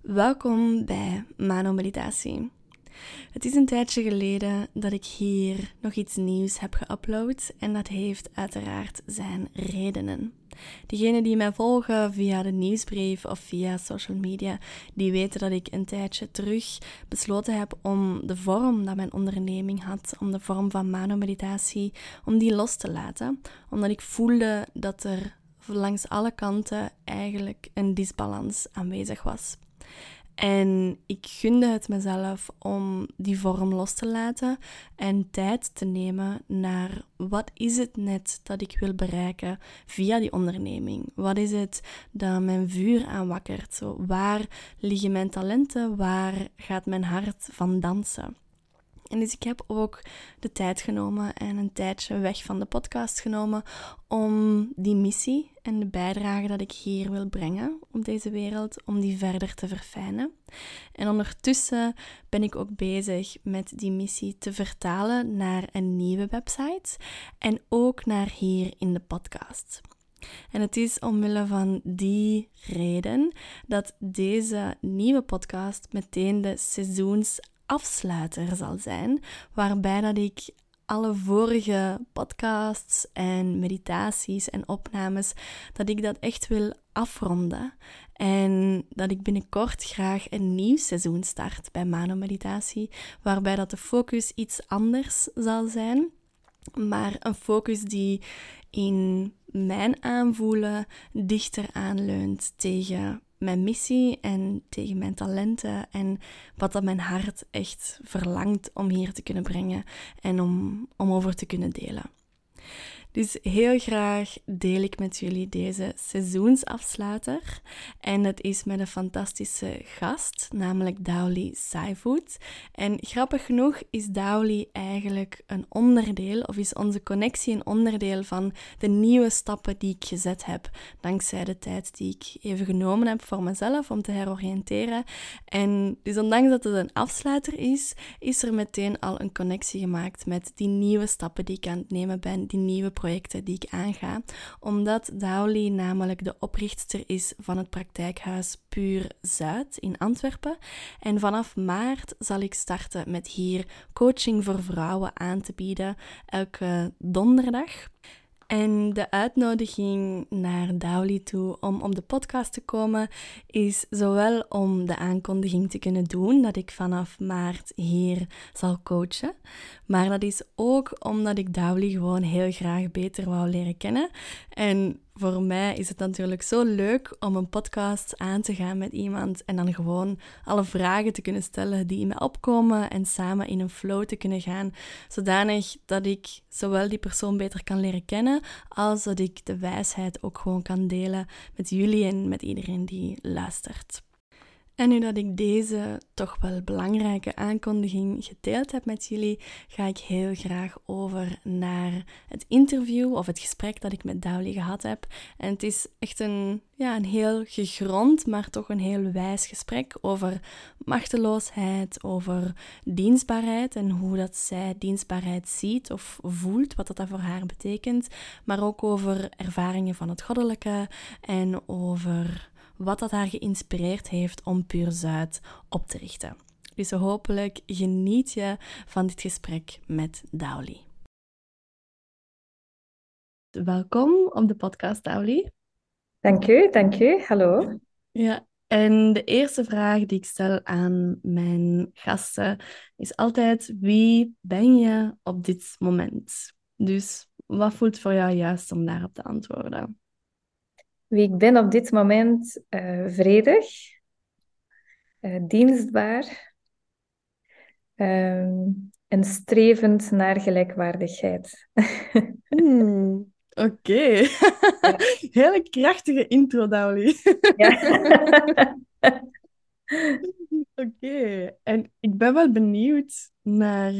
Welkom bij Mano Meditatie. Het is een tijdje geleden dat ik hier nog iets nieuws heb geüpload en dat heeft uiteraard zijn redenen. Diegenen die mij volgen via de nieuwsbrief of via social media, die weten dat ik een tijdje terug besloten heb om de vorm dat mijn onderneming had, om de vorm van Mano-meditatie, om die los te laten. Omdat ik voelde dat er langs alle kanten eigenlijk een disbalans aanwezig was. En ik gunde het mezelf om die vorm los te laten en tijd te nemen naar wat is het net dat ik wil bereiken via die onderneming? Wat is het dat mijn vuur aanwakkert? Zo, waar liggen mijn talenten? Waar gaat mijn hart van dansen? En dus ik heb ook de tijd genomen en een tijdje weg van de podcast genomen om die missie en de bijdrage dat ik hier wil brengen op deze wereld, om die verder te verfijnen. En ondertussen ben ik ook bezig met die missie te vertalen naar een nieuwe website en ook naar hier in de podcast. En het is omwille van die reden dat deze nieuwe podcast meteen de seizoens afsluiter zal zijn, waarbij dat ik alle vorige podcasts en meditaties en opnames, dat ik dat echt wil afronden. En dat ik binnenkort graag een nieuw seizoen start bij Mano Meditatie, waarbij dat de focus iets anders zal zijn. Maar een focus die in mijn aanvoelen dichter aanleunt tegen mijn missie en tegen mijn talenten en wat dat mijn hart echt verlangt om hier te kunnen brengen en om, om over te kunnen delen. Dus heel graag deel ik met jullie deze seizoensafsluiter. En het is met een fantastische gast, namelijk Dowley Saifood. En grappig genoeg is Dowley eigenlijk een onderdeel, of is onze connectie een onderdeel van de nieuwe stappen die ik gezet heb. Dankzij de tijd die ik even genomen heb voor mezelf om te heroriënteren. En dus ondanks dat het een afsluiter is, is er meteen al een connectie gemaakt met die nieuwe stappen die ik aan het nemen ben, die nieuwe projecten die ik aanga, omdat Dowley namelijk de oprichter is van het praktijkhuis Puur Zuid in Antwerpen. En vanaf maart zal ik starten met hier coaching voor vrouwen aan te bieden, elke donderdag. En de uitnodiging naar Dowley toe om op de podcast te komen is zowel om de aankondiging te kunnen doen dat ik vanaf maart hier zal coachen, maar dat is ook omdat ik Dowley gewoon heel graag beter wou leren kennen. En voor mij is het natuurlijk zo leuk om een podcast aan te gaan met iemand en dan gewoon alle vragen te kunnen stellen die in me opkomen en samen in een flow te kunnen gaan, zodanig dat ik zowel die persoon beter kan leren kennen, als dat ik de wijsheid ook gewoon kan delen met jullie en met iedereen die luistert. En nu dat ik deze toch wel belangrijke aankondiging gedeeld heb met jullie, ga ik heel graag over naar het interview of het gesprek dat ik met Dowley gehad heb. En het is echt een, ja, een heel gegrond, maar toch een heel wijs gesprek over machteloosheid, over dienstbaarheid en hoe dat zij dienstbaarheid ziet of voelt, wat dat voor haar betekent. Maar ook over ervaringen van het goddelijke en over wat dat haar geïnspireerd heeft om Puur Zuid op te richten. Dus hopelijk geniet je van dit gesprek met Dowley. Welkom op de podcast, Dowley. Dank u, dank u. Hallo. Ja, en de eerste vraag die ik stel aan mijn gasten is altijd: wie ben je op dit moment? Dus wat voelt voor jou juist om daarop te antwoorden? Wie ik ben op dit moment uh, vredig, uh, dienstbaar uh, en strevend naar gelijkwaardigheid. hmm, Oké, okay. hele krachtige intro, Dowley. Oké, en ik ben wel benieuwd naar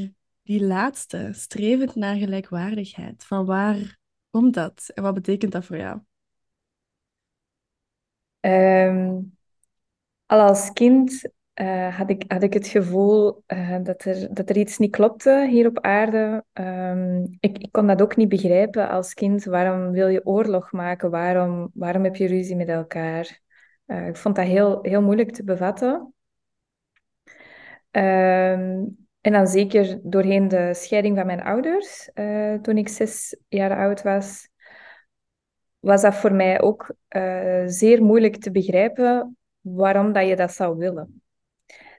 die laatste, strevend naar gelijkwaardigheid. Van waar komt dat en wat betekent dat voor jou? Um, al als kind uh, had, ik, had ik het gevoel uh, dat, er, dat er iets niet klopte hier op aarde. Um, ik, ik kon dat ook niet begrijpen als kind. Waarom wil je oorlog maken? Waarom, waarom heb je ruzie met elkaar? Uh, ik vond dat heel, heel moeilijk te bevatten. Ehm, en dan zeker doorheen de scheiding van mijn ouders, toen ik zes jaar oud was, was dat voor mij ook uh, zeer moeilijk te begrijpen waarom dat je dat zou willen.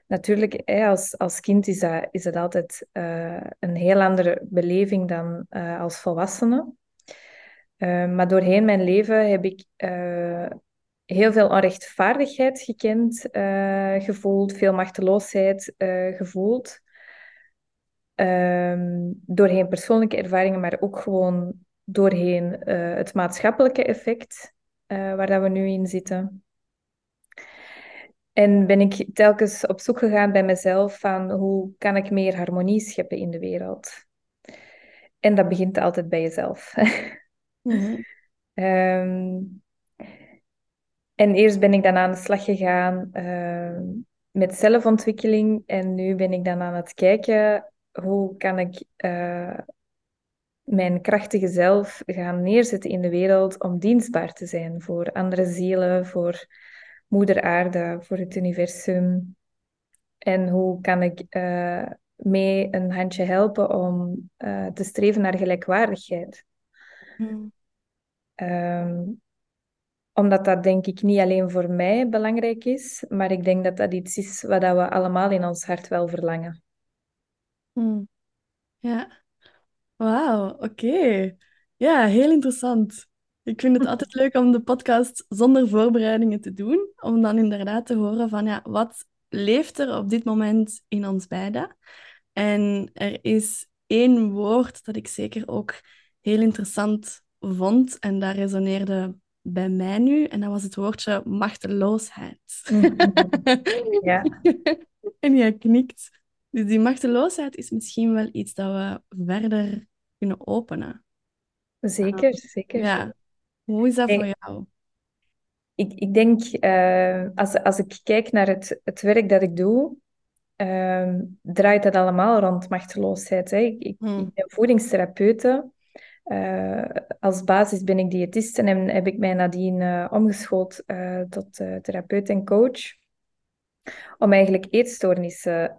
Natuurlijk, als, als kind is dat, is dat altijd uh, een heel andere beleving dan uh, als volwassene. maar doorheen mijn leven heb ik heel veel onrechtvaardigheid gekend, gevoeld, veel machteloosheid gevoeld. Um, doorheen persoonlijke ervaringen, maar ook gewoon doorheen uh, het maatschappelijke effect uh, waar dat we nu in zitten. En ben ik telkens op zoek gegaan bij mezelf van hoe kan ik meer harmonie scheppen in de wereld. En dat begint altijd bij jezelf. mm um, en eerst ben ik dan aan de slag gegaan uh, met zelfontwikkeling. En nu ben ik dan aan het kijken hoe kan ik uh, mijn krachtige zelf gaan neerzetten in de wereld om dienstbaar te zijn voor andere zielen, voor moeder aarde, voor het universum. En hoe kan ik uh, mee een handje helpen om uh, te streven naar gelijkwaardigheid? Hmm. Um, omdat dat denk ik niet alleen voor mij belangrijk is, maar ik denk dat dat iets is wat we allemaal in ons hart wel verlangen. Hmm. Ja. Wauw, oké. Ja, heel interessant. Ik vind het altijd leuk om de podcast zonder voorbereidingen te doen, om dan inderdaad te horen van ja, wat leeft er op dit moment in ons beiden? En er is één woord dat ik zeker ook heel interessant vond en daar resoneerde bij mij nu, en dat was het woordje machteloosheid. Ja. en jij knikt. Dus die machteloosheid is misschien wel iets dat we verder kunnen openen. Zeker, zeker. Ja. Hoe is dat voor jou? Ik, ik denk, uh, als, als ik kijk naar het, het werk dat ik doe, uh, draait dat allemaal rond machteloosheid. Hè. Ik, ik, hmm. ik ben voedingstherapeute. Uh, als basis ben ik diëtist en heb ik mij nadien uh, omgeschoold uh, tot therapeut en coach. Om eigenlijk eetstoornissen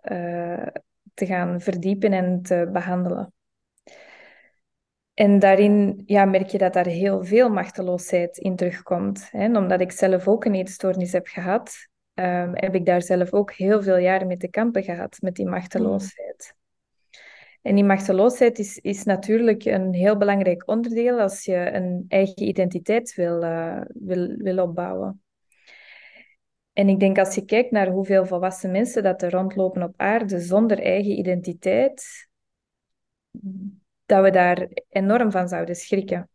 te gaan verdiepen en te behandelen. En daarin ja, merk je dat daar heel veel machteloosheid in terugkomt. Hè? En omdat ik zelf ook een eetstoornis heb gehad, um, heb ik daar zelf ook heel veel jaren mee te kampen gehad, met die machteloosheid. En die machteloosheid is, is natuurlijk een heel belangrijk onderdeel als je een eigen identiteit wil, uh, wil, wil opbouwen. En ik denk als je kijkt naar hoeveel volwassen mensen dat er rondlopen op aarde zonder eigen identiteit, dat we daar enorm van zouden schrikken.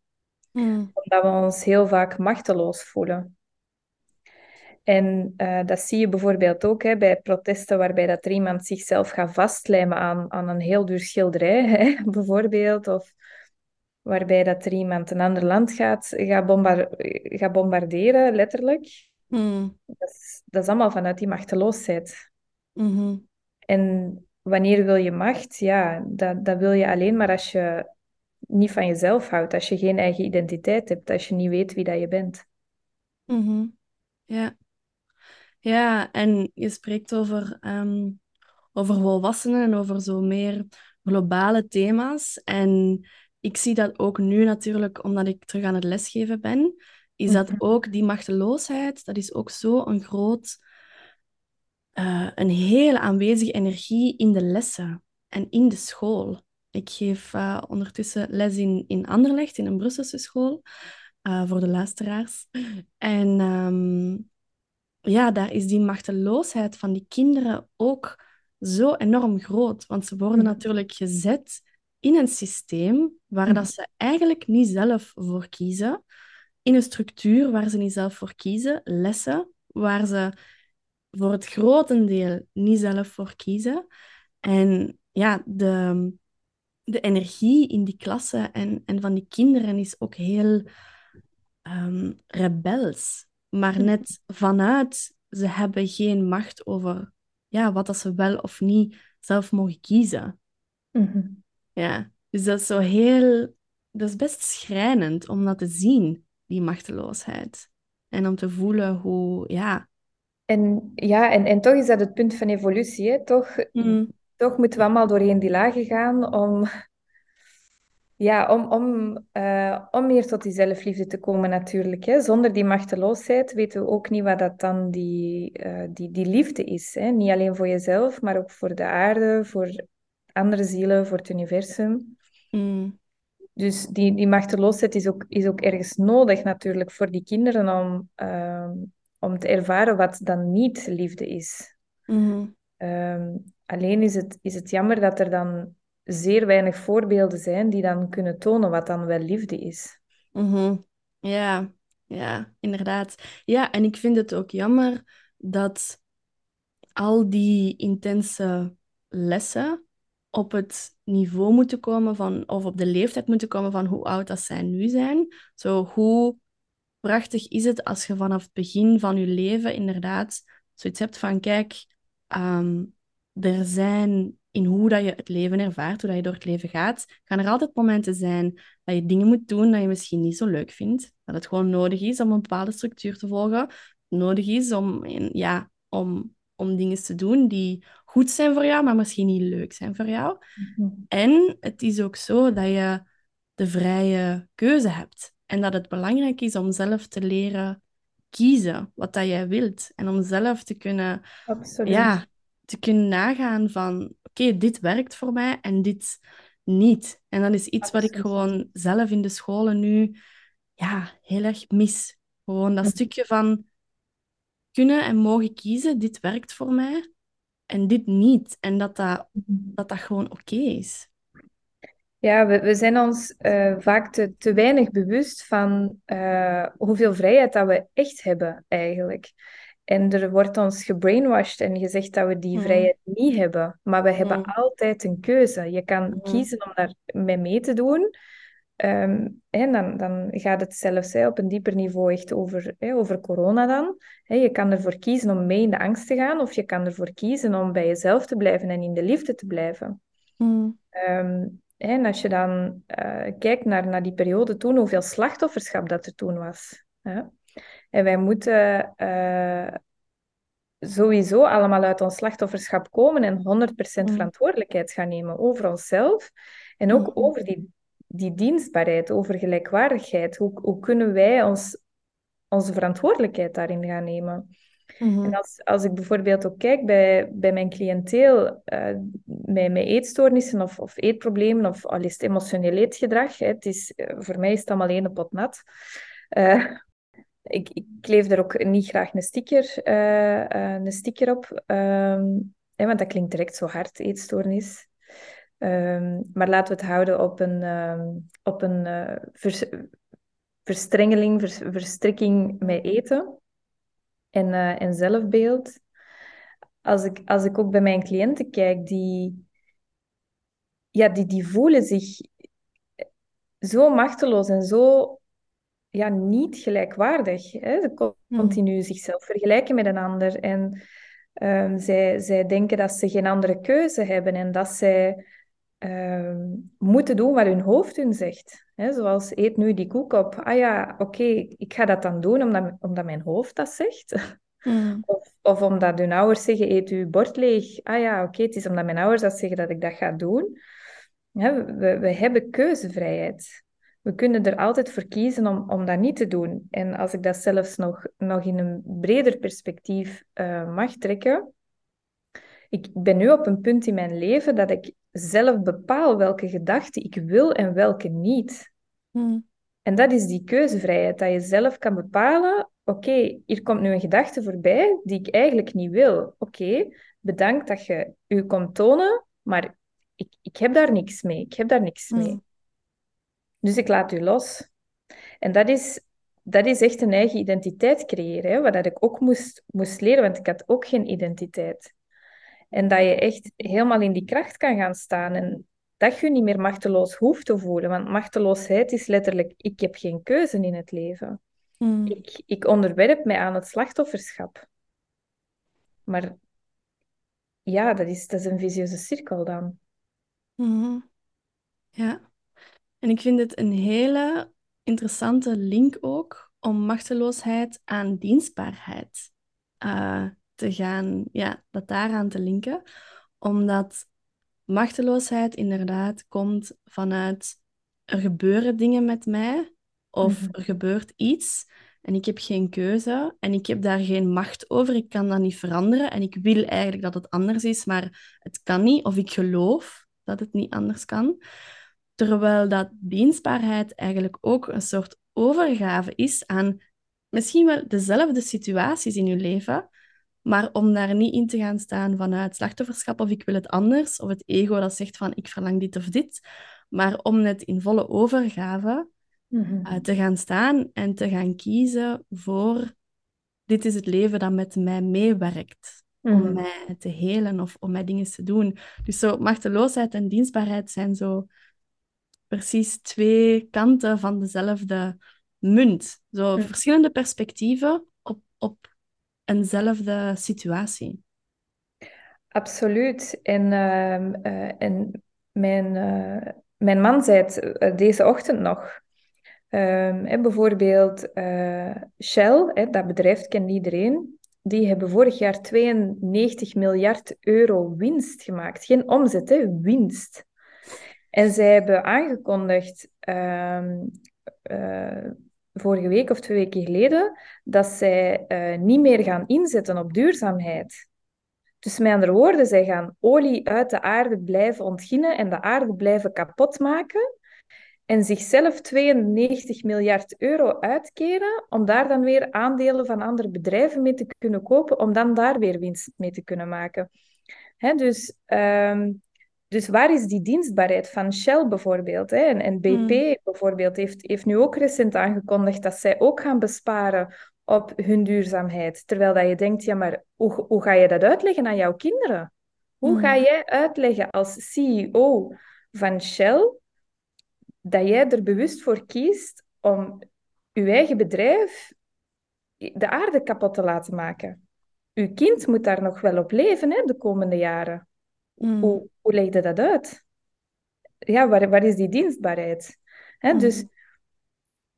Hmm. Omdat we ons heel vaak machteloos voelen. En uh, dat zie je bijvoorbeeld ook hè, bij protesten waarbij dat er iemand zichzelf gaat vastlijmen aan, aan een heel duur schilderij, hè, bijvoorbeeld. Of waarbij dat er iemand een ander land gaat, gaat, bombar gaat bombarderen, letterlijk. Hmm. Dat, is, dat is allemaal vanuit die machteloosheid. Mm En wanneer wil je macht? Ja, dat, dat wil je alleen maar als je niet van jezelf houdt, als je geen eigen identiteit hebt, als je niet weet wie dat je bent. Mm Ja. Ja, en je spreekt over, um, over volwassenen en over zo meer globale thema's. En ik zie dat ook nu natuurlijk, omdat ik terug aan het lesgeven ben, is dat mhm. ook die machteloosheid, dat is ook zo een groot uh, een hele aanwezige energie in de lessen en in de school. Ik geef uh, ondertussen les in, in Anderlecht, in een Brusselse school, uh, voor de luisteraars. En um, ja, daar is die machteloosheid van die kinderen ook zo enorm groot. Want ze worden mhm. natuurlijk gezet in een systeem waar dat mhm. ze eigenlijk niet zelf voor kiezen. In een structuur waar ze niet zelf voor kiezen. Lessen waar ze voor het grotendeel niet zelf voor kiezen. En ja, de, de energie in die klasse en, en van die kinderen is ook heel um, rebels. Maar net vanuit, ze hebben geen macht over ja, wat dat ze wel of niet zelf mogen kiezen. Mhm. Ja, dus dat is zo heel... Dat is best schrijnend om dat te zien, die machteloosheid. En om te voelen hoe, ja. En ja, en, en toch is dat het punt van evolutie. Hè? Toch, Mm. toch moeten we allemaal doorheen die lagen gaan om, ja, om, om, eh, om meer tot die zelfliefde te komen natuurlijk. Hè? Zonder die machteloosheid weten we ook niet wat dat dan die, eh, die, die liefde is. Hè? Niet alleen voor jezelf, maar ook voor de aarde, voor andere zielen, voor het universum. Mm. Dus die, die machteloosheid is ook, is ook ergens nodig natuurlijk voor die kinderen om, ehm, om te ervaren wat dan niet liefde is. Mhm. Ehm, alleen is het, is het jammer dat er dan zeer weinig voorbeelden zijn die dan kunnen tonen wat dan wel liefde is. Mhm. Ja, ja, inderdaad. Ja, en ik vind het ook jammer dat al die intense lessen op het niveau moeten komen van, of op de leeftijd moeten komen van hoe oud dat zij nu zijn. Zo, hoe prachtig is het als je vanaf het begin van je leven inderdaad zoiets hebt van, kijk, ehm, er zijn in hoe dat je het leven ervaart, hoe dat je door het leven gaat, gaan er altijd momenten zijn dat je dingen moet doen dat je misschien niet zo leuk vindt. Dat het gewoon nodig is om een bepaalde structuur te volgen. Nodig is om, ja, om, om dingen te doen die goed zijn voor jou, maar misschien niet leuk zijn voor jou. En het is ook zo dat je de vrije keuze hebt. En dat het belangrijk is om zelf te leren kiezen wat dat jij wilt. En om zelf te kunnen, Absoluut. ja, te kunnen nagaan van... Oké, dit werkt voor mij en dit niet. En dat is iets wat ik gewoon zelf in de scholen nu ja, heel erg mis. Gewoon dat Mhm. stukje van kunnen en mogen kiezen, dit werkt voor mij en dit niet. En dat dat, dat, dat gewoon oké is. Ja, we, we zijn ons eh, vaak te, te weinig bewust van eh, hoeveel vrijheid dat we echt hebben eigenlijk. En er wordt ons gebrainwashed en gezegd dat we die Mm. vrijheid niet hebben. Maar we hebben Mm. altijd een keuze. Je kan Mm. kiezen om daar mee mee te doen. Ehm, en dan, dan gaat het zelfs hè, op een dieper niveau echt over, hè, over corona dan. Hè, je kan ervoor kiezen om mee in de angst te gaan, of je kan ervoor kiezen om bij jezelf te blijven en in de liefde te blijven. Mm. En als je dan eh, kijkt naar, naar die periode toen, hoeveel slachtofferschap dat er toen was. Hè? En wij moeten eh, sowieso allemaal uit ons slachtofferschap komen en 100% Mm. verantwoordelijkheid gaan nemen over onszelf. En ook Mhm. over die, die dienstbaarheid, over gelijkwaardigheid. Hoe, hoe kunnen wij ons, onze verantwoordelijkheid daarin gaan nemen? Mhm. En als, als ik bijvoorbeeld ook kijk bij, bij mijn cliënteel eh, met, eetstoornissen of, of eetproblemen of al is het emotioneel eetgedrag, het is, eh, voor mij is het allemaal één pot nat. Eh, ik, ik kleef er ook niet graag een sticker, een sticker op, ehm, hè, want dat klinkt direct zo hard, eetstoornis. Ehm, maar laten we het houden op een, ehm, op een vers- verstrengeling, vers- verstrikking met eten en, eh, en zelfbeeld. Als ik, als ik ook bij mijn cliënten kijk, die, ja, die, die voelen zich zo machteloos en zo ja, niet gelijkwaardig. Hè? Ze Mhm. continu zichzelf vergelijken met een ander. En ehm, zij, zij denken dat ze geen andere keuze hebben en dat zij ehm, moeten doen wat hun hoofd hun zegt. Hè? Zoals eet nu die koek op. Ah ja, oké, ik ga dat dan doen omdat, omdat mijn hoofd dat zegt. Mm. Of, of omdat hun ouders zeggen, eet uw bord leeg. Ah ja, oké, het is omdat mijn ouders dat zeggen dat ik dat ga doen. We, we hebben keuzevrijheid. We kunnen er altijd voor kiezen om, om dat niet te doen. En als ik dat zelfs nog, nog in een breder perspectief eh, mag trekken. Ik ben nu op een punt in mijn leven dat ik zelf bepaal welke gedachten ik wil en welke niet. Mm. En dat is die keuzevrijheid, dat je zelf kan bepalen, oké, hier komt nu een gedachte voorbij die ik eigenlijk niet wil. Oké, bedankt dat je u komt tonen, maar ik, ik heb daar niks mee. Ik heb daar niks mee. Mm. Dus ik laat u los. En dat is, dat is echt een eigen identiteit creëren, hè, wat dat ik ook moest, moest leren, want ik had ook geen identiteit. En dat je echt helemaal in die kracht kan gaan staan en dat je niet meer machteloos hoeft te voelen. Want machteloosheid is letterlijk, ik heb geen keuze in het leven. Mm. Ik, ik onderwerp mij aan het slachtofferschap. Maar ja, dat is, dat is een visieuze cirkel dan. Mhm. Ja. En ik vind het een hele interessante link ook om machteloosheid aan dienstbaarheid uh, te gaan, ja, dat daaraan te linken. Omdat machteloosheid inderdaad komt vanuit er gebeuren dingen met mij of mhm. er gebeurt iets en ik heb geen keuze en ik heb daar geen macht over. Ik kan dat niet veranderen en ik wil eigenlijk dat het anders is, maar het kan niet of ik geloof dat het niet anders kan. Terwijl dat dienstbaarheid eigenlijk ook een soort overgave is aan misschien wel dezelfde situaties in je leven, maar om daar niet in te gaan staan vanuit slachtofferschap of ik wil het anders, of het ego dat zegt van ik verlang dit of dit, maar om net in volle overgave mhm. eh, te gaan staan en te gaan kiezen voor dit is het leven dat met mij meewerkt. Om mhm. mij te helen of om mij dingen te doen. Dus zo machteloosheid en dienstbaarheid zijn zo precies twee kanten van dezelfde munt. Zo mhm. verschillende perspectieven op, op eenzelfde situatie. Absoluut. En, ehm, eh, en mijn, uh, mijn man zei het eh, deze ochtend nog. Um, bijvoorbeeld Shell, hè, dat bedrijf kent iedereen. Die hebben vorig jaar 92 miljard euro winst gemaakt. Geen omzet, winst. En zij hebben aangekondigd ehm, vorige week of twee weken geleden, dat zij uh, niet meer gaan inzetten op duurzaamheid. Dus met andere woorden, zij gaan olie uit de aarde blijven ontginnen en de aarde blijven kapot maken en zichzelf 92 miljard euro uitkeren om daar dan weer aandelen van andere bedrijven mee te kunnen kopen, om dan daar weer winst mee te kunnen maken. Hè, dus um, dus waar is die dienstbaarheid van Shell bijvoorbeeld? Hè? En, en BP hmm. bijvoorbeeld heeft, heeft nu ook recent aangekondigd dat zij ook gaan besparen op hun duurzaamheid. Terwijl dat je denkt, ja, maar hoe, hoe ga je dat uitleggen aan jouw kinderen? Hoe ga hmm. jij uitleggen als CEO van Shell dat jij er bewust voor kiest om je eigen bedrijf de aarde kapot te laten maken? Uw kind moet daar nog wel op leven hè, de komende jaren. Mm. Hoe, hoe leg je dat uit? Ja, waar, waar is die dienstbaarheid? Hè, mm. Dus,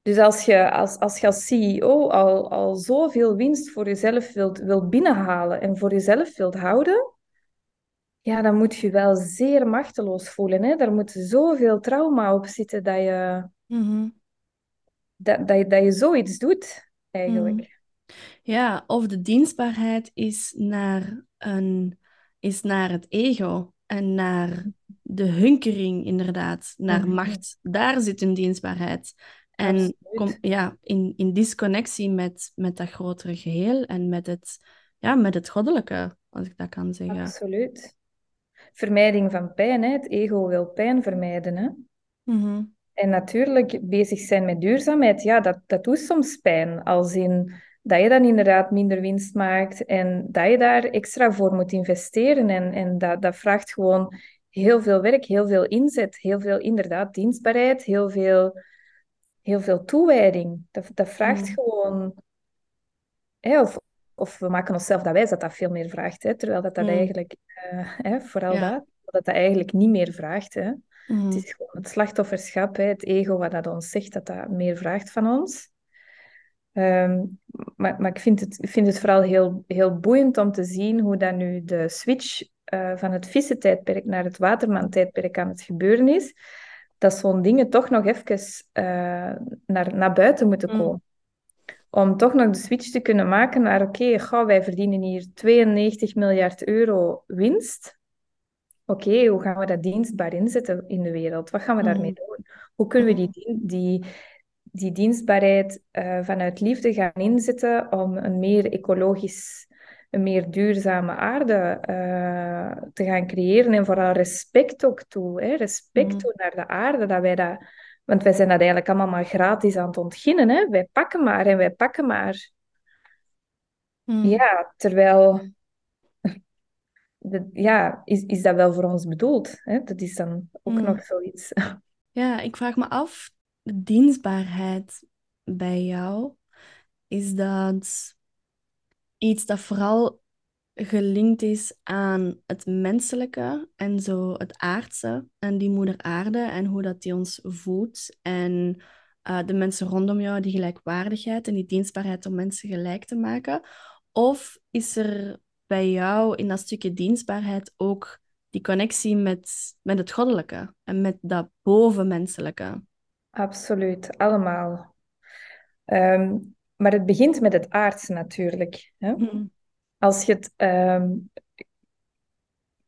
dus als je als, als, je als CEO al, al zoveel winst voor jezelf wilt, wilt binnenhalen en voor jezelf wilt houden, ja, dan moet je wel zeer machteloos voelen. Hè? Daar moet zoveel trauma op zitten dat je, mm-hmm. dat, dat, je, dat je zoiets doet, eigenlijk. Mm. Ja, of de dienstbaarheid is naar een is naar het ego en naar de hunkering, inderdaad, naar mhm. macht. Daar zit hun dienstbaarheid. En kom, ja, in, in disconnectie met, met dat grotere geheel en met het, ja, met het goddelijke, als ik dat kan zeggen. Absoluut. Vermijding van pijn, hè? het ego wil pijn vermijden. Hè? Mhm. En natuurlijk, bezig zijn met duurzaamheid, ja, dat, dat doet soms pijn. Als in dat je dan inderdaad minder winst maakt en dat je daar extra voor moet investeren. En, en dat, dat vraagt gewoon heel veel werk, heel veel inzet, heel veel inderdaad dienstbaarheid, heel veel, heel veel toewijding. Dat, dat vraagt mm. gewoon... Hè, of, of we maken onszelf dat wijs dat dat veel meer vraagt, hè, terwijl dat, dat mm. eigenlijk, uh, hè, vooral dat, dat dat eigenlijk niet meer vraagt. Hè. Mm. Het is gewoon het slachtofferschap, hè, het ego wat dat ons zegt dat dat meer vraagt van ons. Ehm, maar, maar ik vind het, vind het vooral heel, heel boeiend om te zien hoe dat nu de switch uh, van het vissentijdperk naar het waterman-tijdperk aan het gebeuren is. Dat zo'n dingen toch nog even uh, naar, naar buiten moeten mm. komen. Om toch nog de switch te kunnen maken naar, oké, okay, wij verdienen hier 92 miljard euro winst. Oké, hoe gaan we dat dienstbaar inzetten in de wereld? Wat gaan we daarmee mm. doen? Hoe kunnen we die, die, die dienstbaarheid uh, vanuit liefde gaan inzetten om een meer ecologisch, een meer duurzame aarde uh, te gaan creëren. En vooral respect ook toe. Hè? Respect mm. toe naar de aarde. Dat wij dat, want wij zijn dat eigenlijk allemaal maar gratis aan het ontginnen. Hè? Wij pakken maar en wij pakken maar. Mm. Ja, terwijl... ja, is, is dat wel voor ons bedoeld? Hè? Dat is dan ook mm. nog zoiets. Ja, ik vraag me af dienstbaarheid bij jou, is dat iets dat vooral gelinkt is aan het menselijke en zo het aardse en die moeder aarde en hoe dat die ons voedt en uh, de mensen rondom jou die gelijkwaardigheid en die dienstbaarheid om mensen gelijk te maken? Of is er bij jou in dat stukje dienstbaarheid ook die connectie met, met het goddelijke en met dat bovenmenselijke? Absoluut, allemaal. Um, maar het begint met het aardse natuurlijk. Hè? Mm. Als je het. Um,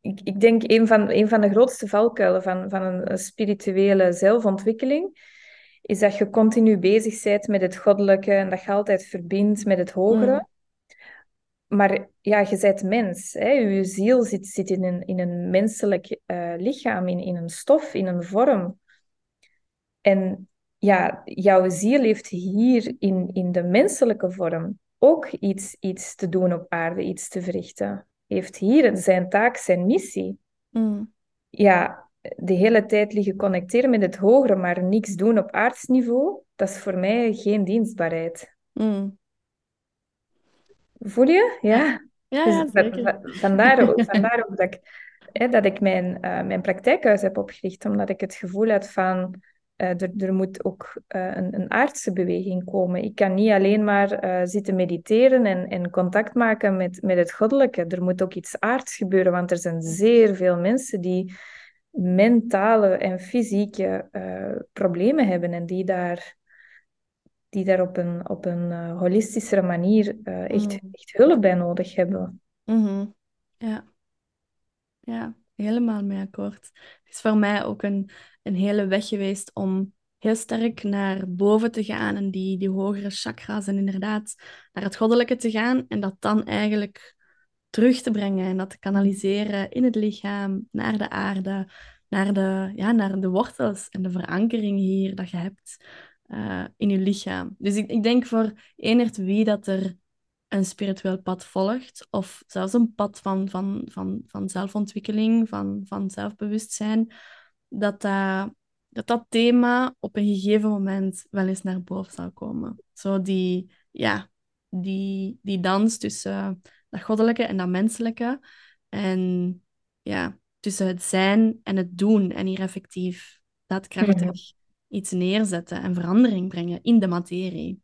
ik, ik denk een van, een van de grootste valkuilen van, van een, spirituele zelfontwikkeling is dat je continu bezig bent met het goddelijke en dat je altijd verbindt met het hogere. Mm. Maar ja, je bent mens. Hè? Je ziel zit, zit in, een, in een menselijk uh, lichaam, in, in een stof, in een vorm. En ja, jouw ziel heeft hier in, in de menselijke vorm ook iets, iets te doen op aarde, iets te verrichten. Heeft hier zijn taak, zijn missie. Mm. Ja, de hele tijd liggen connecteren met het hogere, maar niks doen op aardsniveau, dat is voor mij geen dienstbaarheid. Mm. Voel je? Ja. Ja, ja, dus vandaar, ook, vandaar ook dat ik, hè, dat ik mijn, uh, mijn praktijkhuis heb opgericht, omdat ik het gevoel had van er, er, moet ook uh, een, een, aardse beweging komen. Ik kan niet alleen maar uh, zitten mediteren en, en contact maken met, met het goddelijke. Er moet ook iets aards gebeuren, want er zijn zeer veel mensen die mentale en fysieke problemen hebben en die daar, die daar op een, op een holistischere manier echt, mm. echt hulp bij nodig hebben. Mm -hmm. Ja. Ja, helemaal mee akkoord. Het is voor mij ook een een hele weg geweest om heel sterk naar boven te gaan en die, die hogere chakra's en inderdaad naar het goddelijke te gaan en dat dan eigenlijk terug te brengen en dat te kanaliseren in het lichaam, naar de aarde, naar de, ja, naar de wortels en de verankering hier dat je hebt uh, in je lichaam. Dus ik, ik denk voor enert wie dat er een spiritueel pad volgt, of zelfs een pad van, van, van, van zelfontwikkeling, van, van zelfbewustzijn, dat dat, dat dat thema op een gegeven moment wel eens naar boven zal komen. Zo die, ja, die, die dans tussen dat goddelijke en dat menselijke. En ja, tussen het zijn en het doen. En hier effectief daadkrachtig mm iets neerzetten en verandering brengen in de materie.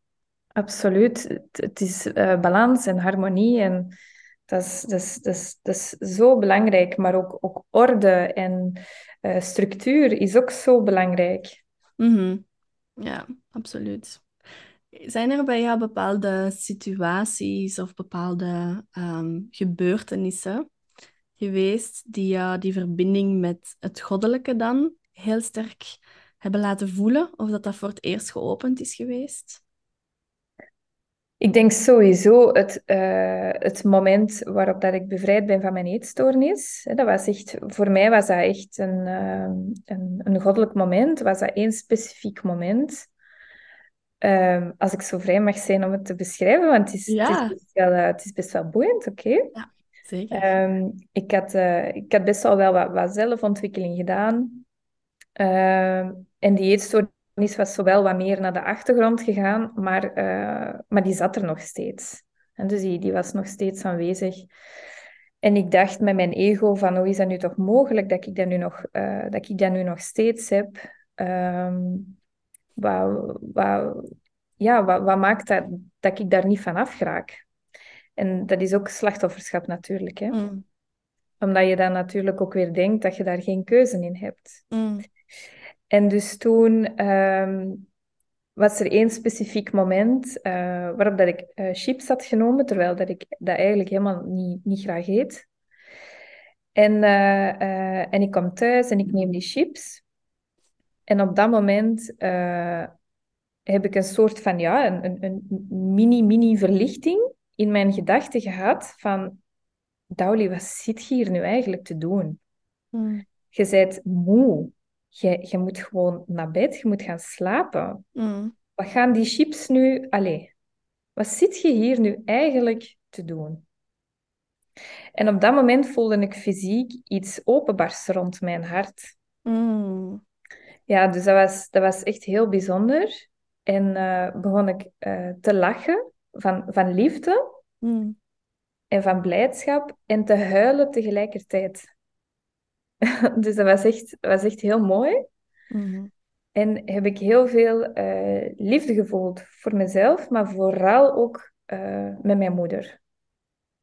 Absoluut. Het, is uh, balans en harmonie. En dat is, dat, is, dat, is, dat zo belangrijk. Maar ook, ook orde en uh, structuur is ook zo belangrijk. Mm Ja, absoluut. Zijn er bij jou bepaalde situaties of bepaalde um, gebeurtenissen geweest die jou die verbinding met het goddelijke dan heel sterk hebben laten voelen? Of dat dat voor het eerst geopend is geweest? Ik denk sowieso het, uh, het moment waarop dat ik bevrijd ben van mijn eetstoornis. Dat was echt, voor mij was dat echt een, uh, een, een goddelijk moment. Was dat één specifiek moment. Uh, als ik zo vrij mag zijn om het te beschrijven, want het is, ja. het is, best, wel, uh, het is best wel boeiend, oké? Okay? Ja, zeker. Um, ik, had, ik had best wel wel wat, wat zelfontwikkeling gedaan. Ehm, en die eetstoornis is was zowel wat meer naar de achtergrond gegaan, maar, uh, maar die zat er nog steeds. En dus die, die was nog steeds aanwezig. En ik dacht met mijn ego van, hoe is dat nu toch mogelijk dat ik dat nu nog, uh, dat ik dat nu nog steeds heb? Um, wat, wat, ja, wat, wat maakt dat, dat ik daar niet van afraak? En dat is ook slachtofferschap natuurlijk. Hè? Mm. Omdat je dan natuurlijk ook weer denkt dat je daar geen keuze in hebt. Mm. En dus toen um, was er één specifiek moment uh, waarop dat ik uh, chips had genomen, terwijl dat ik dat eigenlijk helemaal niet, niet graag eet. En, uh, en ik kom thuis en ik neem die chips. En op dat moment heb ik een soort van, ja, een, een, een mini-mini verlichting in mijn gedachten gehad van, Dauli, wat zit je hier nu eigenlijk te doen? Hmm. Je bent moe je, je moet gewoon naar bed, je moet gaan slapen. Mm. Wat gaan die chips nu... Allee, wat zit je hier nu eigenlijk te doen? En op dat moment voelde ik fysiek iets openbarsten rond mijn hart. Mm. Ja, dus dat was, dat was echt heel bijzonder. En uh, begon ik uh, te lachen van, van liefde mm. en van blijdschap en te huilen tegelijkertijd. dus dat was echt, was echt heel mooi. Mhm. En heb ik heel veel eh, liefde gevoeld voor mezelf, maar vooral ook eh, met mijn moeder.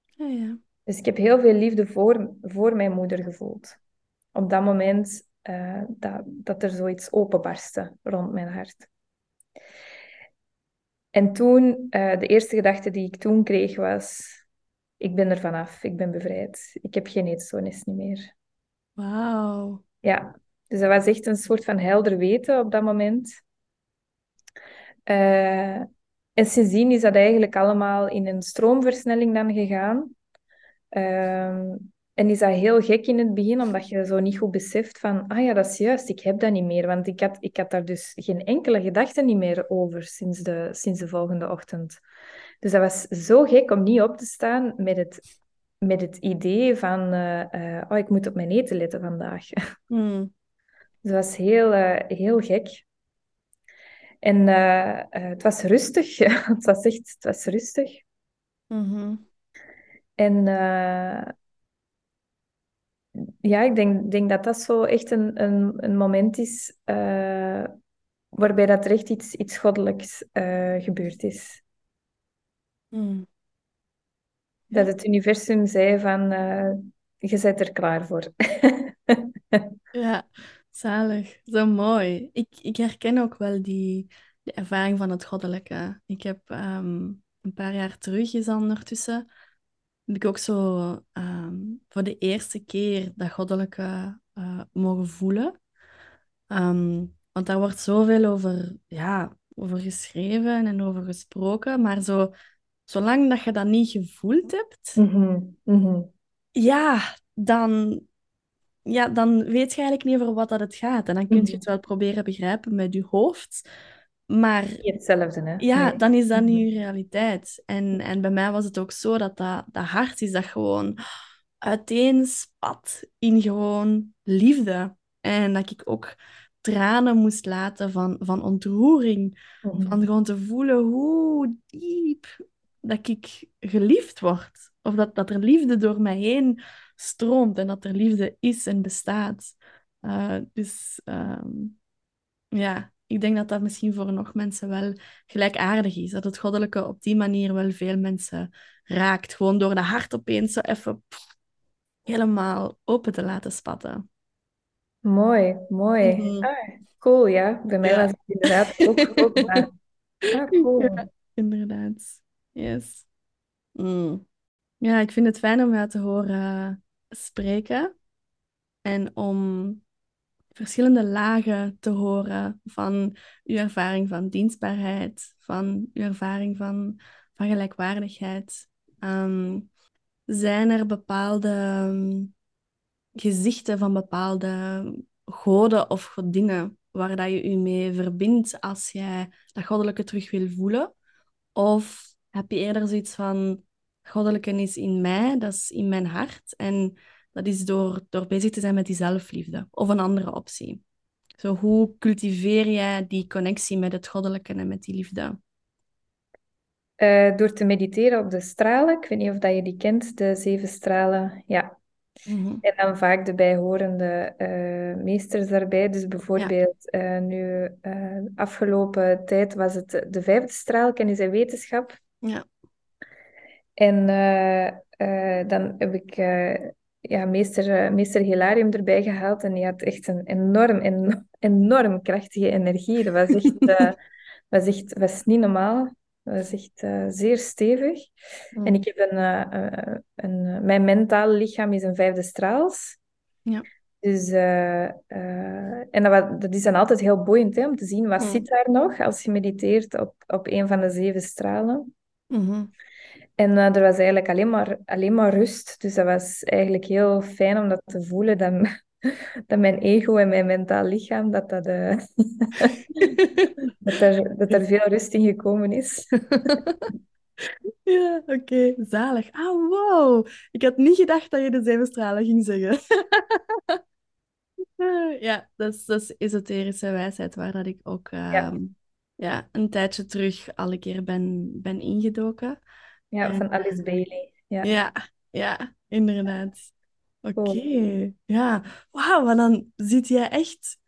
Ja, ja. Dus ik heb heel veel liefde voor, voor mijn moeder gevoeld. Op dat moment uh, dat, dat er zoiets openbarstte rond mijn hart. En toen, de eerste gedachte die ik toen kreeg was, ik ben er vanaf, ik ben bevrijd. Ik heb geen eetstoornis niet meer. Wauw. Ja, dus dat was echt een soort van helder weten op dat moment. Uh, en sindsdien is dat eigenlijk allemaal in een stroomversnelling dan gegaan. Uh, en is dat heel gek in het begin, omdat je zo niet goed beseft van, ah ja, dat is juist, ik heb dat niet meer. Want ik had, ik had daar dus geen enkele gedachte niet meer over sinds de, sinds de volgende ochtend. Dus dat was zo gek om niet op te staan met het, met het idee van, uh, oh, ik moet op mijn eten letten vandaag. Hmm. Dus dat was heel, uh, heel gek. En het was rustig. het was echt, het was rustig. Mm En ja, ik denk, denk dat dat zo echt een, een, een moment is waarbij dat er echt iets, iets goddelijks gebeurd is. Hmm. Dat het universum zei van, uh, je bent er klaar voor. ja, zalig. Zo mooi. Ik, ik herken ook wel die, die ervaring van het goddelijke. Ik heb ehm, een paar jaar terug, is ondertussen, heb ik ook zo ehm, voor de eerste keer dat goddelijke uh, mogen voelen. Um, want daar wordt zoveel over, ja, over geschreven en over gesproken, maar zo zolang dat je dat niet gevoeld hebt, mhm, mhm. ja, dan, ja, dan weet je eigenlijk niet over wat dat het gaat. En dan kun je het mhm. wel proberen begrijpen met je hoofd. Maar hetzelfde, hè? Ja, dan is dat niet je realiteit. En, en bij mij was het ook zo dat dat, dat hart is dat gewoon uiteenspat in gewoon liefde. En dat ik ook tranen moest laten van, van ontroering. Van gewoon te voelen hoe diep dat ik geliefd word. Of dat, dat er liefde door mij heen stroomt en dat er liefde is en bestaat. Uh, dus ehm, ja, ik denk dat dat misschien voor nog mensen wel gelijkaardig is. Dat het goddelijke op die manier wel veel mensen raakt. Gewoon door de hart opeens zo even helemaal open te laten spatten. Mooi, mooi. Mhm. ah, cool, ja. Bij mij was het inderdaad ook, ook maar... Ah, cool. Ja, inderdaad. Yes. Mm. Ja, ik vind het fijn om jou te horen spreken en om verschillende lagen te horen van uw ervaring van dienstbaarheid, van uw ervaring van, van gelijkwaardigheid. Ehm, zijn er bepaalde um, gezichten van bepaalde goden of godinnen waar dat je u mee verbindt als jij dat goddelijke terug wil voelen? Of heb je eerder zoiets van goddelijke is in mij, dat is in mijn hart. En dat is door, door bezig te zijn met die zelfliefde of een andere optie. Zo, hoe cultiveer jij die connectie met het goddelijke en met die liefde? Uh, door te mediteren op de stralen. Ik weet niet of dat je die kent, de zeven stralen. Ja. Mhm. En dan vaak de bijhorende uh, meesters daarbij. Dus bijvoorbeeld uh, nu afgelopen tijd was het de vijfde straal, kennis en wetenschap. Ja. En uh, uh, dan heb ik uh, ja, meester, meester Hilarium erbij gehaald en die had echt een enorm, en, enorm krachtige energie. Dat was echt, was echt was niet normaal. Dat was echt zeer stevig. Mm. En ik heb een, een, mijn mentale lichaam is een vijfde straals. Ja. Dus, en dat, dat, is dan altijd heel boeiend hè, om te zien wat zit daar nog als je mediteert op, op een van de zeven stralen. Mhm. En uh, er was eigenlijk alleen maar, alleen maar rust. Dus dat was eigenlijk heel fijn om dat te voelen. Dat, dat mijn ego en mijn mentaal lichaam, dat, dat, uh, dat, er, dat er veel rust in gekomen is. ja, oké. Zalig. Ah, wow. Ik had niet gedacht dat je de zeven stralen ging zeggen. ja, dat is, dat is esoterische wijsheid waar dat ik ook... ja ehm, ja, een tijdje terug alle keer ben, ben ingedoken. Ja, van Alice Bailey. Ja, ja, ja inderdaad. Oké, ja. Wauw, maar dan zit jij echt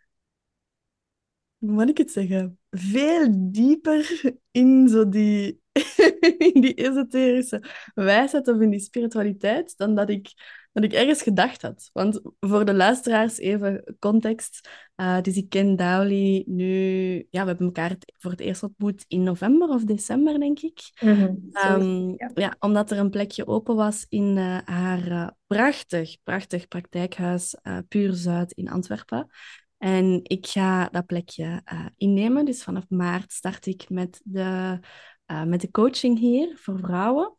hoe moet ik het zeggen, veel dieper in zo die, in die esoterische wijsheid of in die spiritualiteit dan dat ik, dat ik ergens gedacht had. Want voor de luisteraars even context. Uh, dus ik ken Dowley nu... Ja, we hebben elkaar voor het eerst ontmoet in november of december, denk ik. Um, ja. ja. omdat er een plekje open was in uh, haar uh, prachtig, prachtig praktijkhuis Puur Zuid in Antwerpen. En ik ga dat plekje innemen. Dus vanaf maart start ik met de, met de coaching hier voor vrouwen.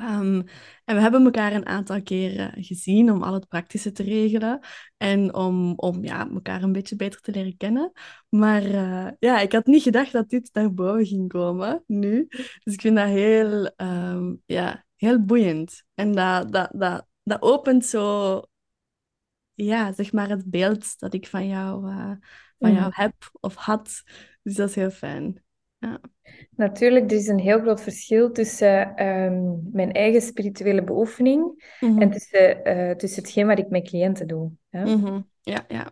Um, en we hebben elkaar een aantal keren gezien om al het praktische te regelen en om, om ja, elkaar een beetje beter te leren kennen. Maar uh, ja, ik had niet gedacht dat dit naar boven ging komen nu. Dus ik vind dat heel, um, ja, heel boeiend. En dat, dat, dat, dat opent zo ja, zeg maar het beeld dat ik van jou, uh, van jou heb of had. Dus dat is heel fijn. Ja. Natuurlijk, er is een heel groot verschil tussen um, mijn eigen spirituele beoefening mm -hmm. en tussen, uh, tussen hetgeen wat ik met cliënten doe. Hè? Mm -hmm. Ja, ja.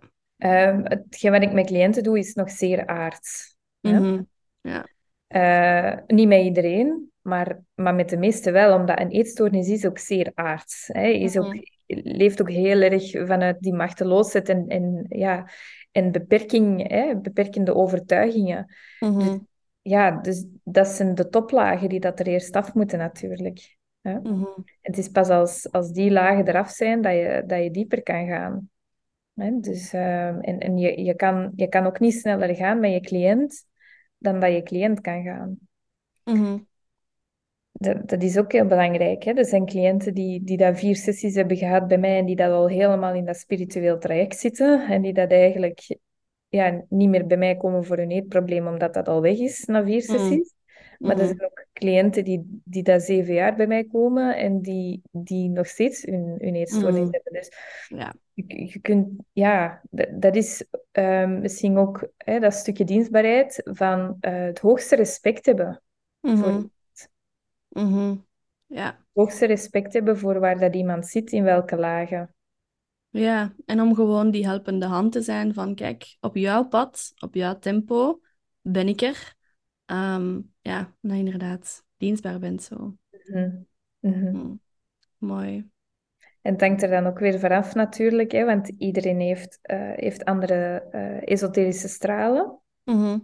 Um, hetgeen wat ik met cliënten doe, is nog zeer aards. Mm -hmm. Ja. Uh, niet met iedereen, maar, maar met de meesten wel, omdat een eetstoornis is ook zeer aards. Hè? Is ook leeft ook heel erg vanuit die machteloosheid en, en, ja, en beperking, hè, beperkende overtuigingen. Dus, ja, dus dat zijn de toplagen die dat er eerst af moeten natuurlijk. Hè? Mm -hmm. Het is pas als, als die lagen eraf zijn dat je, dat je dieper kan gaan. Hè? Dus, uh, en en je, je, kan, je kan ook niet sneller gaan met je cliënt dan dat je cliënt kan gaan. Mm -hmm dat, dat is ook heel belangrijk. Hè? Er zijn cliënten die, die dat vier sessies hebben gehad bij mij en die dat al helemaal in dat spiritueel traject zitten en die dat eigenlijk ja, niet meer bij mij komen voor hun eetprobleem omdat dat al weg is na vier sessies. Mm. Maar er zijn ook cliënten die, die dat zeven jaar bij mij komen en die, die nog steeds hun, hun eetstoornis Mm. hebben. Dus Ja. je, je kunt, ja, dat, is ehm, misschien ook hè, dat stukje dienstbaarheid van eh, het hoogste respect hebben voor Mhm. Mhm. Ja. hoogste respect hebben voor waar dat iemand zit, in welke lagen. Ja, en om gewoon die helpende hand te zijn van, kijk, op jouw pad, op jouw tempo, ben ik er. Ehm, ja, dat je inderdaad dienstbaar bent zo. Mhm. Mhm. Hm. Mooi. En het hangt er dan ook weer vanaf natuurlijk, hè, want iedereen heeft, eh, heeft andere eh, esoterische stralen. Mhm.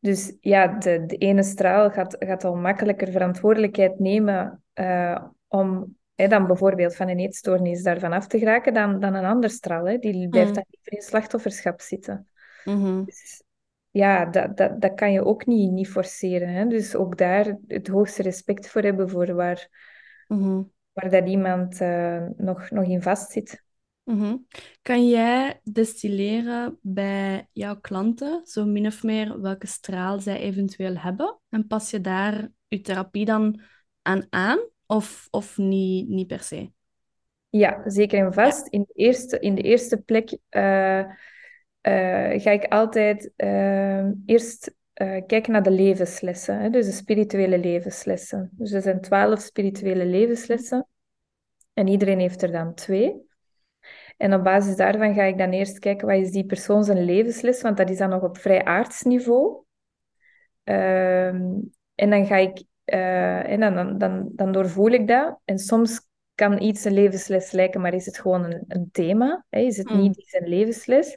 Dus ja, de, de ene straal gaat, gaat al makkelijker verantwoordelijkheid nemen eh, om hè, dan bijvoorbeeld van een eetstoornis daarvan af te geraken dan, dan een ander straal. Hè. Die blijft Mm. dan liever in slachtofferschap zitten. Mhm. Dus ja, dat, dat, dat kan je ook niet, niet forceren. Hè. Dus ook daar het hoogste respect voor hebben voor waar, Mhm. waar dat iemand eh, nog, nog in vastzit. Mhm. Kan jij destilleren bij jouw klanten, zo min of meer welke straal zij eventueel hebben? En pas je daar je therapie dan aan aan? Of, of niet, niet per se? Ja, zeker en vast. In de eerste, in de eerste plek eh, eh, ga ik altijd eh, eerst eh, kijken naar de levenslessen, hè, dus de spirituele levenslessen. Dus er zijn twaalf spirituele levenslessen en iedereen heeft er dan twee. En op basis daarvan ga ik dan eerst kijken wat is die persoon zijn levensles, want dat is dan nog op vrij aardsniveau. Ehm, en dan ga ik, eh, en dan, dan, dan, doorvoel ik dat. En soms kan iets een levensles lijken, maar is het gewoon een, een thema? Hè? Is het Mm. niet zijn levensles?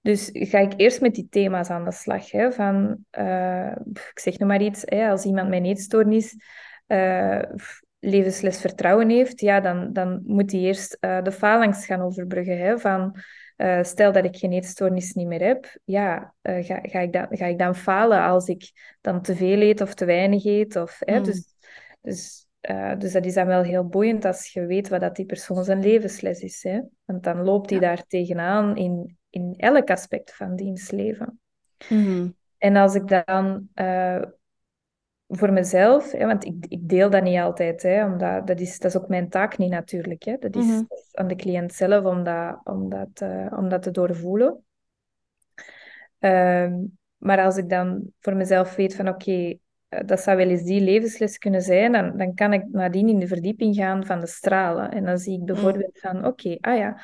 Dus ga ik eerst met die thema's aan de slag. Hè? Van, eh, ik zeg nog maar iets, hè? als iemand mijn eetstoornis, eh, levensles vertrouwen heeft, ja, dan, dan moet hij eerst de phalanx gaan overbruggen. Hè? Van, eh, stel dat ik geen eetstoornis niet meer heb, ja, eh, ga, ga, ik dan, ga ik dan falen als ik dan te veel eet of te weinig eet? Of, hè? Mm. Dus, dus, eh, dus dat is dan wel heel boeiend als je weet wat dat die persoon zijn levensles is. Hè? Want dan loopt hij Ja. daar tegenaan in, in elk aspect van diens leven. Mhm. En als ik dan voor mezelf, hè, want ik, ik deel dat niet altijd, hè, omdat dat is, dat is ook mijn taak niet natuurlijk. Hè. Dat, is, Mhm. aan de cliënt zelf om dat, om dat, eh, om dat te doorvoelen. Ehm, maar als ik dan voor mezelf weet van oké, eh, dat zou wel eens die levensles kunnen zijn, dan, dan kan ik nadien in de verdieping gaan van de stralen. En dan zie ik bijvoorbeeld van oké, ah ja,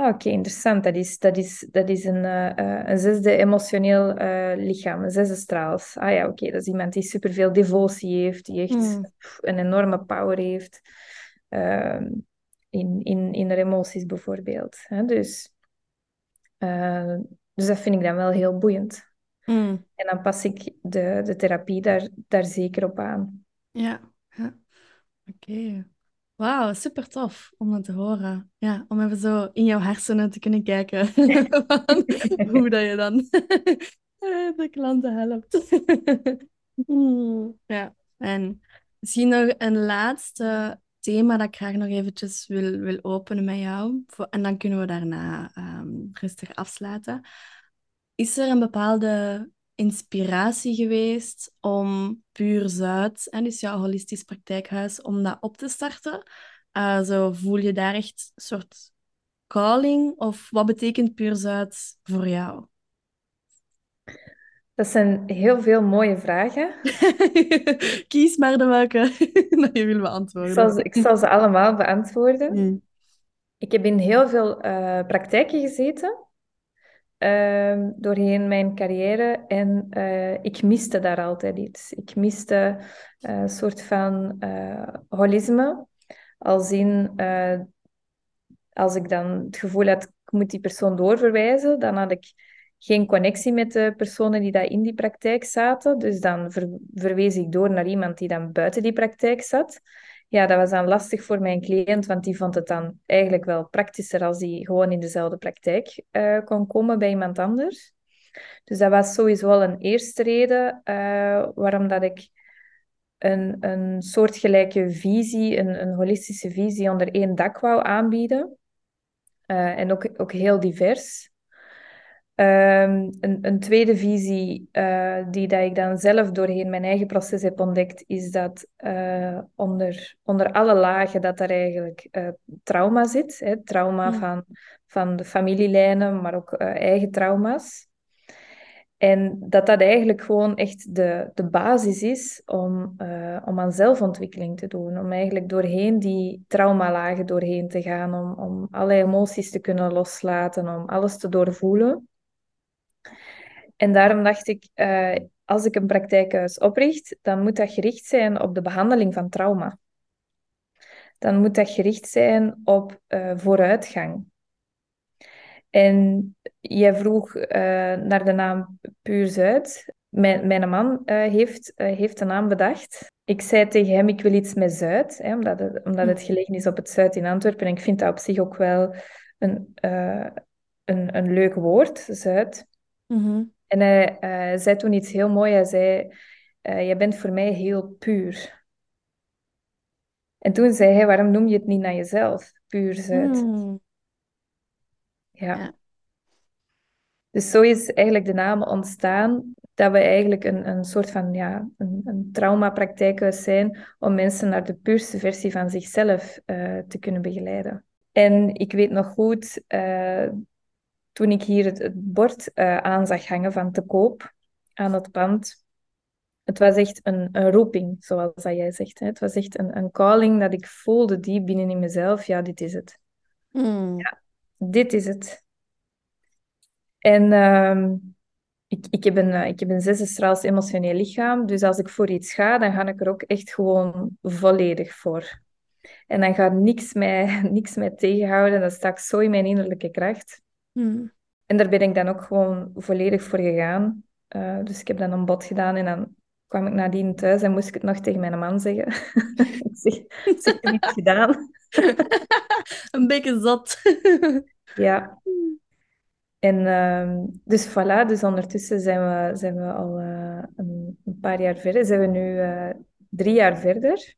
Ah, oké, interessant. Dat is, dat is, dat is een, uh, een zesde emotioneel uh, lichaam, een zesde straals. Ah ja, oké. Dat is iemand die superveel devotie heeft, die echt mm. een enorme power heeft uh, in, in, in de emoties bijvoorbeeld. Hè? Dus, dus dat vind ik dan wel heel boeiend. Mm. En dan pas ik de, de therapie daar, daar zeker op aan. Ja, ja. oké. Wauw, super tof om dat te horen. Ja, om even zo in jouw hersenen te kunnen kijken hoe dat je dan de klanten helpt. ja, en misschien nog een laatste thema dat ik graag nog eventjes wil, wil openen met jou. En dan kunnen we daarna um, rustig afsluiten. Is er een bepaalde inspiratie geweest om Puur Zuid, en dus jouw holistisch praktijkhuis, om dat op te starten? Uh, zo voel je daar echt een soort calling? Of wat betekent Puur Zuid voor jou? Dat zijn heel veel mooie vragen. Kies maar de welke dat je wil beantwoorden. Ik zal ze, ik zal ze allemaal beantwoorden. Hmm. Ik heb in heel veel uh, praktijken gezeten. Ehm, doorheen mijn carrière. En uh, ik miste daar altijd iets. Ik miste uh, een soort van uh, holisme. Als in, als ik dan het gevoel had, ik moet die persoon doorverwijzen, dan had ik geen connectie met de personen die daar in die praktijk zaten. Dus dan ver verwees ik door naar iemand die dan buiten die praktijk zat ja, dat was dan lastig voor mijn cliënt, want die vond het dan eigenlijk wel praktischer als die gewoon in dezelfde praktijk uh, kon komen bij iemand anders. Dus dat was sowieso wel een eerste reden uh, waarom dat ik een, een soortgelijke visie, een, een holistische visie onder één dak wou aanbieden. Uh, en ook, ook heel divers. Um, een, een, tweede visie uh, die dat ik dan zelf doorheen mijn eigen proces heb ontdekt, is dat uh, onder, onder alle lagen dat er eigenlijk uh, trauma zit. Hè? Trauma van, van de familielijnen, maar ook eigen trauma's. En dat dat eigenlijk gewoon echt de, de basis is om, om aan zelfontwikkeling te doen. Om eigenlijk doorheen die traumalagen doorheen te gaan. Om, om alle emoties te kunnen loslaten, om alles te doorvoelen. En daarom dacht ik, uh, als ik een praktijkhuis opricht, dan moet dat gericht zijn op de behandeling van trauma. Dan moet dat gericht zijn op uh, vooruitgang. En jij vroeg uh, naar de naam Puur Zuid. Mijn, mijn man heeft, heeft de naam bedacht. Ik zei tegen hem, ik wil iets met Zuid, hè, omdat, het, omdat het gelegen is op het Zuid in Antwerpen. En ik vind dat op zich ook wel een, een, een leuk woord, Zuid. Mm en hij uh, zei toen iets heel moois. Hij zei, uh, je bent voor mij heel puur. En toen zei hij, waarom noem je het niet naar jezelf? Puur Zuid. Hmm. Ja. ja. Dus zo is eigenlijk de naam ontstaan, dat we eigenlijk een, een soort van ja, een, een traumapraktijkhuis zijn om mensen naar de puurste versie van zichzelf uh, te kunnen begeleiden. En ik weet nog goed, uh, toen ik hier het, bord uh, aan zag hangen van te koop aan het pand, het was echt een, een roeping, zoals dat jij zegt. Hè. Het was echt een, een calling dat ik voelde diep binnen in mezelf. Ja, dit is het. Hmm. Ja, dit is het. En uh, ik, ik, heb een, ik heb een emotioneel lichaam. Dus als ik voor iets ga, dan ga ik er ook echt gewoon volledig voor. En dan gaat niks mij, niks mij tegenhouden. Dan sta ik zo in mijn innerlijke kracht. Hmm. En daar ben ik dan ook gewoon volledig voor gegaan. Uh, dus ik heb dan een bod gedaan en dan kwam ik nadien thuis en moest ik het nog tegen mijn man zeggen. ik zeg, ik heb niet gedaan. een beetje zat. ja. En uh, dus voilà, dus ondertussen zijn we, zijn we al uh, een, een, paar jaar verder. Zijn we nu uh, drie jaar verder.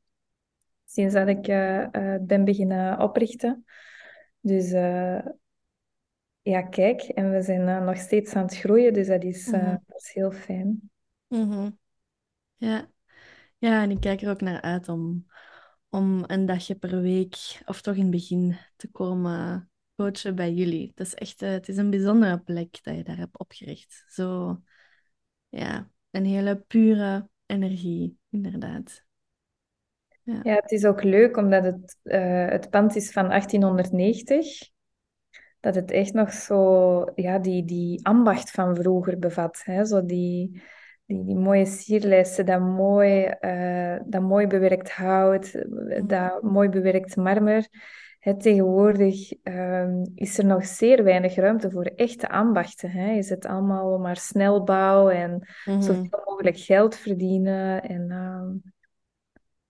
Sinds dat ik ben beginnen oprichten. Dus ja, kijk, en we zijn uh, nog steeds aan het groeien, dus dat is, uh, dat is heel fijn. Mm Ja. ja, en ik kijk er ook naar uit om, om een dagje per week, of toch in het begin, te komen coachen bij jullie. Het is echt uh, het is een bijzondere plek dat je daar hebt opgericht. Zo, ja, een hele pure energie, inderdaad. Ja, ja het is ook leuk omdat het, het pand is van 1890 dat het echt nog zo, ja, die, die ambacht van vroeger bevat. Hè? Zo die, die, die mooie sierlijsten, dat mooi, uh, dat mooi bewerkt hout, mm. dat mooi bewerkt marmer. Hè, tegenwoordig um, is er nog zeer weinig ruimte voor echte ambachten. Hè? Is het allemaal maar snelbouw en mm -hmm. zoveel mogelijk geld verdienen. En, um,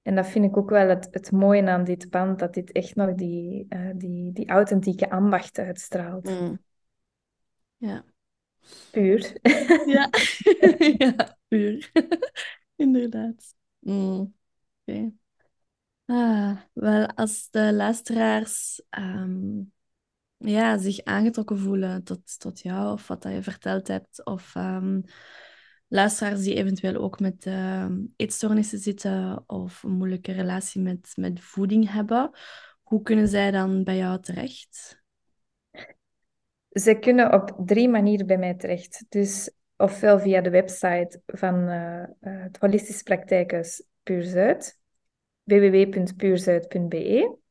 en dat vind ik ook wel het, het mooie aan dit pand, dat dit echt nog die, uh, die, die authentieke ambacht uitstraalt. Mm. Ja. Puur. Ja, ja puur. Inderdaad. Mm. Oké. Okay. Ah, wel, als de luisteraars um, ja, zich aangetrokken voelen tot, tot jou of wat dat je verteld hebt, of um, luisteraars die eventueel ook met uh, eetstoornissen zitten of een moeilijke relatie met, met voeding hebben, hoe kunnen zij dan bij jou terecht? Ze kunnen op drie manieren bij mij terecht. Dus ofwel via de website van uh, het Holistisch Praktijkhuis Puur Zuid, www.puurzuid.be.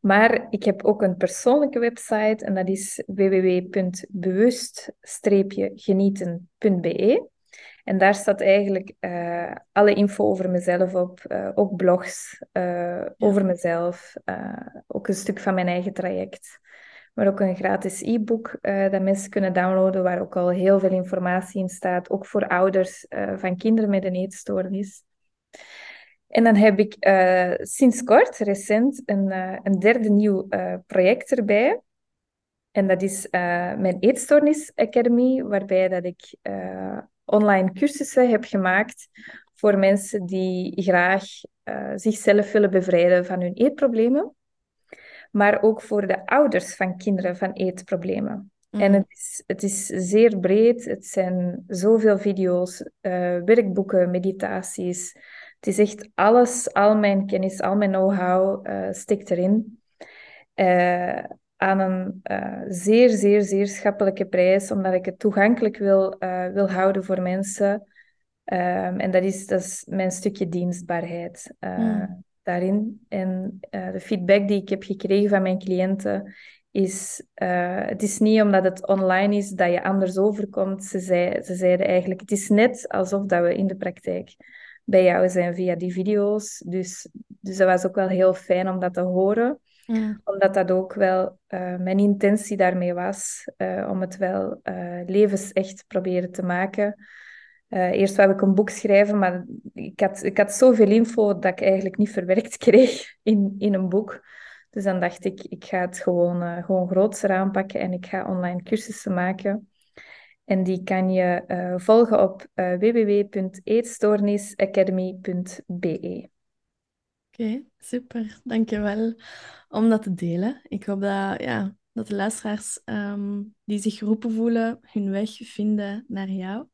Maar ik heb ook een persoonlijke website en dat is www.bewust-genieten.be. En daar staat eigenlijk uh, alle info over mezelf op, uh, ook blogs uh, ja. over mezelf, ook een stuk van mijn eigen traject. Maar ook een gratis e-book dat mensen kunnen downloaden, waar ook al heel veel informatie in staat, ook voor ouders van kinderen met een eetstoornis. En dan heb ik uh, sinds kort, recent, een, uh, een derde nieuw uh, project erbij. En dat is mijn Eetstoornis Academy, waarbij dat ik online cursussen heb gemaakt voor mensen die graag zichzelf willen bevrijden van hun eetproblemen. Maar ook voor de ouders van kinderen van eetproblemen. Mm. En het is, het is zeer breed. Het zijn zoveel video's, werkboeken, meditaties het is echt alles, al mijn kennis, al mijn know-how uh, stikt erin. Uh, aan een uh, zeer, zeer, zeer schappelijke prijs, omdat ik het toegankelijk wil, wil houden voor mensen. Um, en dat is, dat is mijn stukje dienstbaarheid mm. daarin. En de feedback die ik heb gekregen van mijn cliënten is, het is niet omdat het online is dat je anders overkomt. Ze, zei, ze zeiden eigenlijk, het is net alsof dat we in de praktijk bij jou zijn via die video's. Dus, dus dat was ook wel heel fijn om dat te horen. Ja. Omdat dat ook wel uh, mijn intentie daarmee was. Uh, om het wel uh, levensecht proberen te maken. eerst wou ik een boek schrijven, maar ik had, ik had zoveel info dat ik eigenlijk niet verwerkt kreeg in, in een boek. Dus dan dacht ik, ik ga het gewoon, gewoon grootser aanpakken en ik ga online cursussen maken. En die kan je uh, volgen op uh, www.eetstoornisacademy.be. Oké, okay, super. Dankjewel om dat te delen. Ik hoop dat, ja, dat de luisteraars um, die zich geroepen voelen hun weg vinden naar jou.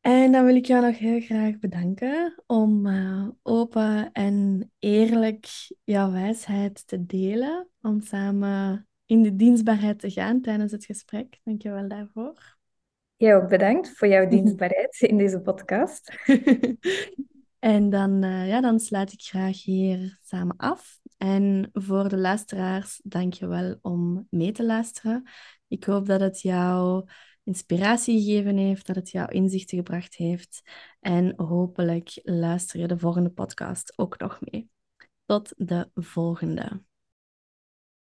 En dan wil ik jou nog heel graag bedanken om uh, open en eerlijk jouw wijsheid te delen. Om samen in de dienstbaarheid te gaan tijdens het gesprek. Dank je wel daarvoor. Jij ook bedankt voor jouw dienstbaarheid in deze podcast. en dan, uh, ja, dan sluit ik graag hier samen af. En voor de luisteraars, dank je wel om mee te luisteren. Ik hoop dat het jou inspiratie gegeven heeft, dat het jou inzichten gebracht heeft. En hopelijk luister je de volgende podcast ook nog mee. Tot de volgende.